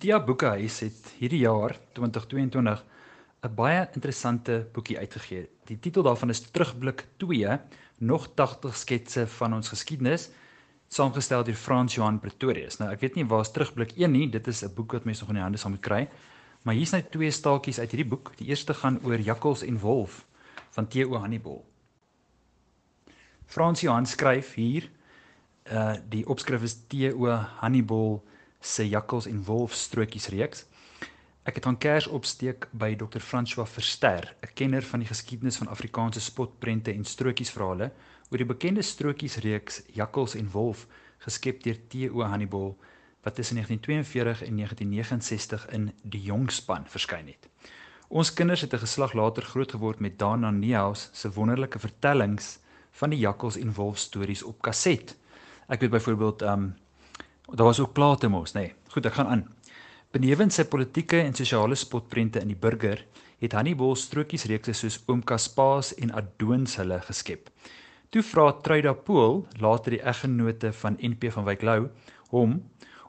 Protea Boekehuis het hierdie jaar 2022 'n baie interessante boekie uitgegee. Die titel daarvan is Terugblik 2: Nog 80 sketse van ons geskiedenis, saamgestel deur Frans Johan Pretorius. Nou ek weet nie waar is Terugblik 1 nie, dit is 'n boek wat mense nog in die hande sal moet kry. Maar hier's net twee staaltjies uit hierdie boek. Die eerste gaan oor Jakkals en Wolf van Theo Hannibal. Frans Johan skryf hier uh die opskrif is Theo Hannibal se Jakkals en Wolf strokies reeks. Ek het aan kers opsteek by Dr. François Verster, 'n kenner van die geskiedenis van Afrikaanse spotprente en strokiesverhale oor die bekende strokiesreeks Jakkals en Wolf geskep deur T.O. Hannibal wat tussen 1942 en 1969 in Die Jongspan verskyn het. Ons kinders het 'n geslag later groot geword met Dana Nehaus se wonderlike vertellings van die Jakkals en Wolf stories op kaset. Ek weet byvoorbeeld um, daar was ook plate mos, nê. Nee. Goed, ek gaan aan. Benewens sy politieke en sosiale spotprente in die burger, het Hannibal strokiesreekse soos Oom Kaspaas en Adoons hulle geskep. Toe vra Truida Pool, later die eggenote van NP van Wyk Lou, hom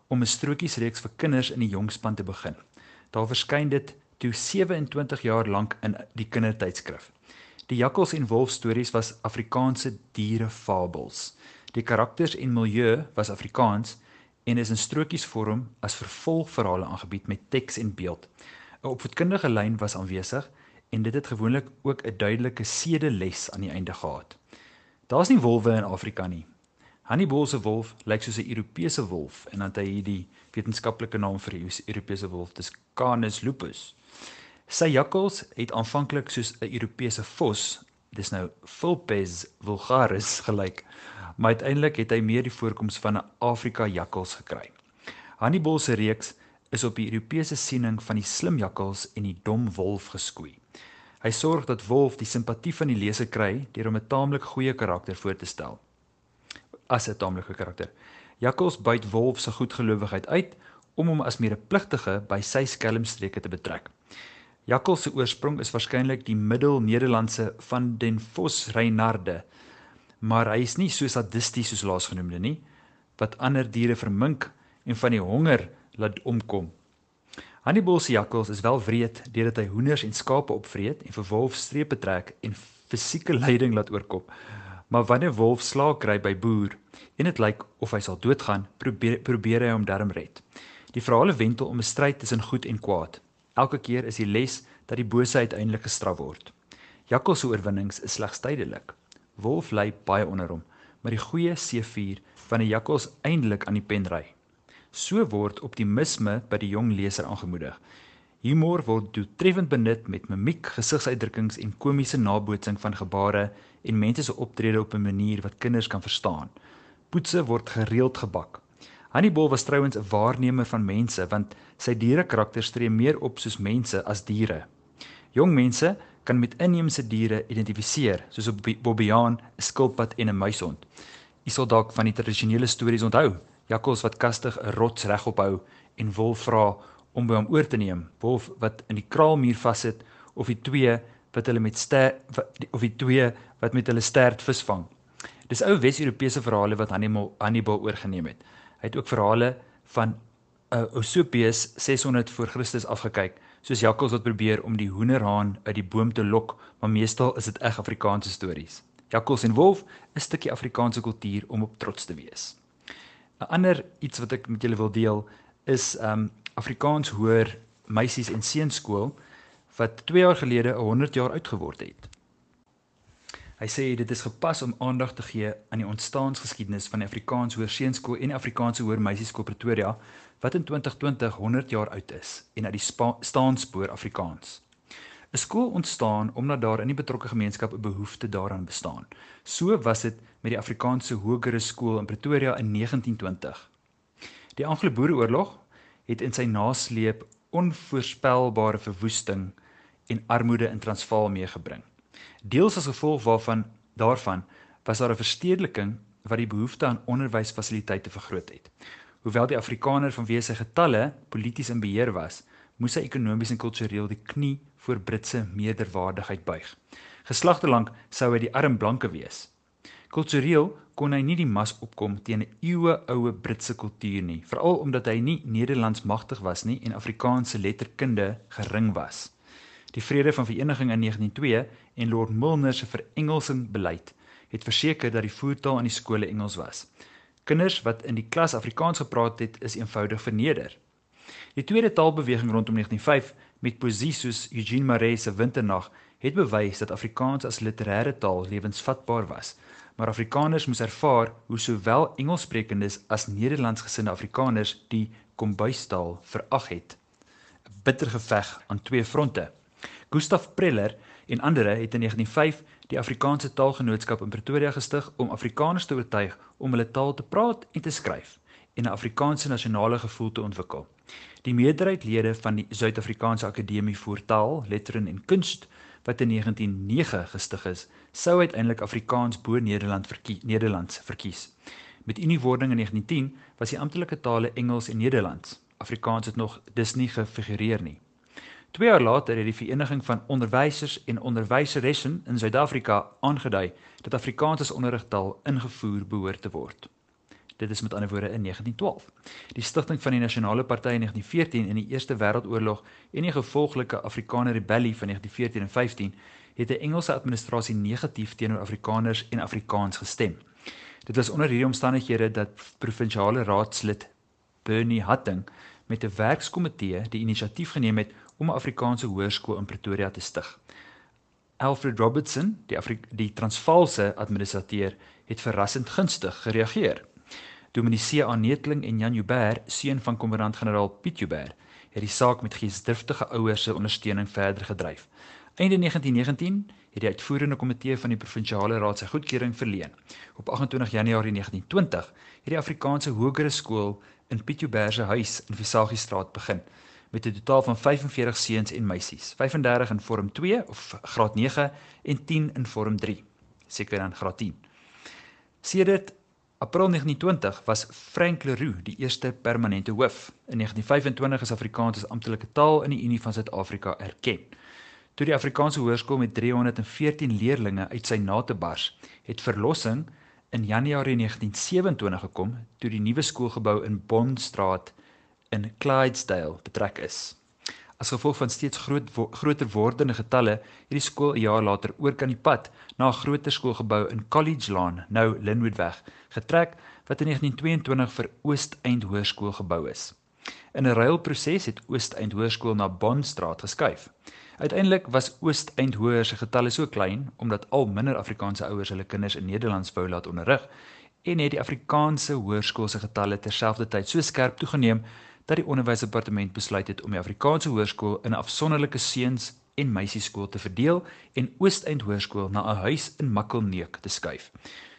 om 'n strokiesreeks vir kinders in die jongspan te begin. Daar verskyn dit toe 27 jaar lank in die kindertydskrif. Die jakkals en wolf stories was Afrikaanse dierefabels. Die karakters en milieu was Afrikaans en is in strokiesvorm as vervolgverhale aangebied met teks en beeld. 'n Opvoedkundige lyn was aanwesig en dit het gewoonlik ook 'n duidelike sedeles aan die einde gehad. Daar's nie wolwe in Afrika nie. Hannibal se wolf lyk soos 'n Europese wolf en dan het hy hierdie wetenskaplike naam vir die Europese wolf, dis Canis lupus. Sy jakkals het aanvanklik soos 'n Europese vos, dis nou Vulpes vulgaris gelyk maar uiteindelik het hy meer die voorkoms van 'n Afrika jakkals gekry. Hannibal se reeks is op die Europese siening van die slim jakkals en die dom wolf geskoei. Hy sorg dat wolf die simpatie van die leser kry deur hom 'n taamlik goeie karakter voor te stel. As 'n taamlike karakter. Jakkals buit wolf se goedgelowigheid uit om hom as medepligtige by sy skelmstreke te betrek. Jakkals se oorsprong is waarskynlik die Middel-Nederlandse van den Vos Reinarde maar hy is nie so sadisties soos laasgenoemde nie wat ander diere vermink en van die honger laat omkom. Hannibal se jakkals is wel wreed deurdat hy hoenders en skape opvreet en vir wolf strepe trek en fisieke lyding laat oorkom. Maar wanneer wolf slaag kry by boer en dit lyk of hy sal doodgaan, probeer probeer hy hom darm red. Die verhale wentel om 'n stryd tussen goed en kwaad. Elke keer is die les dat die bose uiteindelik gestraf word. Jakkals se oorwinnings is slegs tydelik. Wolf lê baie onder hom, maar die goeie seefuur van die jakkals eindelik aan die pen ry. So word optimisme by die jong leser aangemoedig. Humor word doeltreffend benut met mimiek, gesigsuitdrukkings en komiese nabootsing van gebare en mense se optrede op 'n manier wat kinders kan verstaan. Poetse word gereeld gebak. Hannibal was trouens 'n waarnemer van mense want sy diere karakters tree meer op soos mense as diere. Jong mense kan met inheemse diere identifiseer, soos 'n bobbejaan, 'n skilpad en 'n muishond. U sal dalk van die tradisionele stories onthou, jakkals wat kastig 'n rots regop hou en wolf vra om by hom oor te neem, wolf wat in die kraalmuur vassit of die twee wat hulle met ster of die twee wat met hulle stert visvang. Dis ou Wes-Europese verhale wat Hannibal Hannibal oorgeneem het. Hy het ook verhale van 'n uh, Eusebius 600 voor Christus afgekyk soos jakkals wat probeer om die hoenderhaan uit die boom te lok, maar meestal is dit eg Afrikaanse stories. Jakkals en wolf is 'n stukkie Afrikaanse kultuur om op trots te wees. 'n Ander iets wat ek met julle wil deel is um Afrikaans hoor meisies en seuns skool wat 2 jaar gelede 100 jaar oud geword het. Hy sê dit is gepas om aandag te gee aan die ontstaansgeskiedenis van die Afrikaans hoër seunskool en Afrikaanse hoër meisieskool Pretoria wat in 2020 100 jaar oud is en uit die staanspoor Afrikaans. 'n Skool ontstaan omdat daar in die betrokke gemeenskap 'n behoefte daaraan bestaan. So was dit met die Afrikaanse Hogere Skool in Pretoria in 1920. Die Anglo-Boereoorlog het in sy nasleep onvoorspelbare verwoesting en armoede in Transvaal meegebring. Deels as gevolg waarvan daarvan was daar 'n verstedeliking wat die behoefte aan onderwysfasiliteite vergroot het. Hoewel die Afrikaner vanweë sy getalle polities in beheer was, moes hy ekonomies en kultureel die knie voor Britse meerderwaardigheid buig. Geslagte lank sou hy die arm blanke wees. Kultureel kon hy nie die mas opkom teen 'n eeue-oue Britse kultuur nie, veral omdat hy nie Nederlands magtig was nie en Afrikaanse letterkunde gering was. Die Vrede van Vereniging in 1902 en Lord Milner se verengelsing beleid het verseker dat die voertaal in die skole Engels was. Kinders wat in die klas Afrikaans gepraat het, is eenvoudig verneder. Die tweede taalbeweging rondom 1905 met poesie soos Eugene Marais se Winternag het bewys dat Afrikaans as literêre taal lewensvatbaar was, maar Afrikaners moes ervaar hoe sowel Engelssprekendes as Nederlandsgesinde Afrikaners die kombuistaal verag het. 'n Bitter geveg aan twee fronte. Gustav Preller en ander het in 1905 die Afrikaanse Taalgenootskap in Pretoria gestig om Afrikaners te oortuig om hulle taal te praat en te skryf en 'n Afrikaanse nasionale gevoel te ontwikkel. Die meerderheid lede van die Suid-Afrikaanse Akademie vir Taal, Lettering en Kunst wat in 1909 gestig is, sou uiteindelik Afrikaans bo Nederland verkie Nederlands verkies. Met uniewording in 1910 was die amptelike tale Engels en Nederlands. Afrikaans het nog dus nie gefigureer nie. 2 jaar later het die vereniging van onderwysers en onderwyseressen in Suid-Afrika aangedui dat Afrikaans as onderrigtaal ingevoer behoort te word. Dit is met ander woorde in 1912. Die stigting van die Nasionale Party in 1914 in die Eerste Wêreldoorlog en die gevolglike Afrikaner Rebellie van 1914 en 15 het 'n Engelse administrasie negatief teenoor Afrikaners en Afrikaans gestem. Dit was onder hierdie omstandighede dat provinsiale raadslid Bernie Hatting met 'n werkskomitee die inisiatief geneem het om 'n Afrikaanse hoërskool in Pretoria te stig. Alfred Robertson, die Afri die Transvaalse administrateur, het verrassend gunstig gereageer. Dominee C. Aanetling en Jan Joubert, seun van kommandant-generaal Piet Joubert, het die saak met geesdriftige ouers se ondersteuning verder gedryf. Einde 1919 het die uitvoerende komitee van die provinsiale raad sy goedkeuring verleen. Op 28 Januarie 1920 het die Afrikaanse Hoërskool skool in Piet Joubert se huis in Visagie-straat begin met 'n totaal van 45 seuns en meisies, 35 in vorm 2 of graad 9 en 10 in vorm 3, seker dan graad 10. Sedert April 1920 was Frank Leroux die eerste permanente hoof. In 1925 is Afrikaans as amptelike taal in die Unie van Suid-Afrika erken. Toe die Afrikaanse hoërskool met 314 leerdlinge uit sy na te bars, het verlossing in Januarie 1927 gekom toe die nuwe skoolgebou in Bondstraat in Clydesdale betrek is. As gevolg van steeds groot wo groter wordende getalle, het die skool 'n jaar later oor kan die pad na 'n groter skoolgebou in College Lane, nou Linwoodweg, getrek wat in 1922 vir Oost-Eind Hoërskool gebou is. In 'n ruilproses het Oost-Eind Hoërskool na Bondstraat geskuif. Uiteindelik was Oost-Eind Hoër se getalle so klein omdat al minder Afrikaanse ouers hulle kinders in Nederlands wou laat onderrig en het die Afrikaanse hoërskool se getalle terselfdertyd so skerp toegeneem dat die onderwysdepartement besluit het om die Afrikaanse hoërskool in 'n afsonderlike seuns en meisieskool te verdeel en Oost-Eind Hoërskool na 'n huis in Makkelneuk te skuif.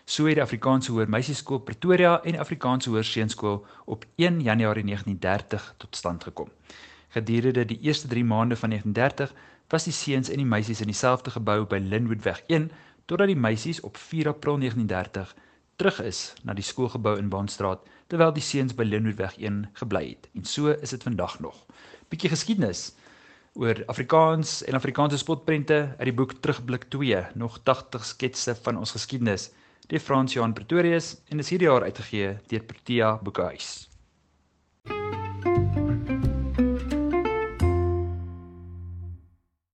So het die Afrikaanse Hoër Meisieskool Pretoria en die Afrikaanse Hoër Seunskool op 1 Januarie 1930 tot stand gekom. Gedurende die eerste 3 maande van 1930 was die seuns en die meisies in dieselfde gebou by Linwoodweg 1 totdat die meisies op 4 April 1930 terug is na die skoolgebou in Baanstraat terwyl die seuns by Linwoodweg 1 gebly het. En so is dit vandag nog. Bietjie geskiedenis oor Afrikaans en Afrikaanse spotprente uit die boek Terugblik 2, nog 80 sketse van ons geskiedenis deur Frans Johan Pretorius en is hierdie jaar uitgegee deur Protea Boekhuis.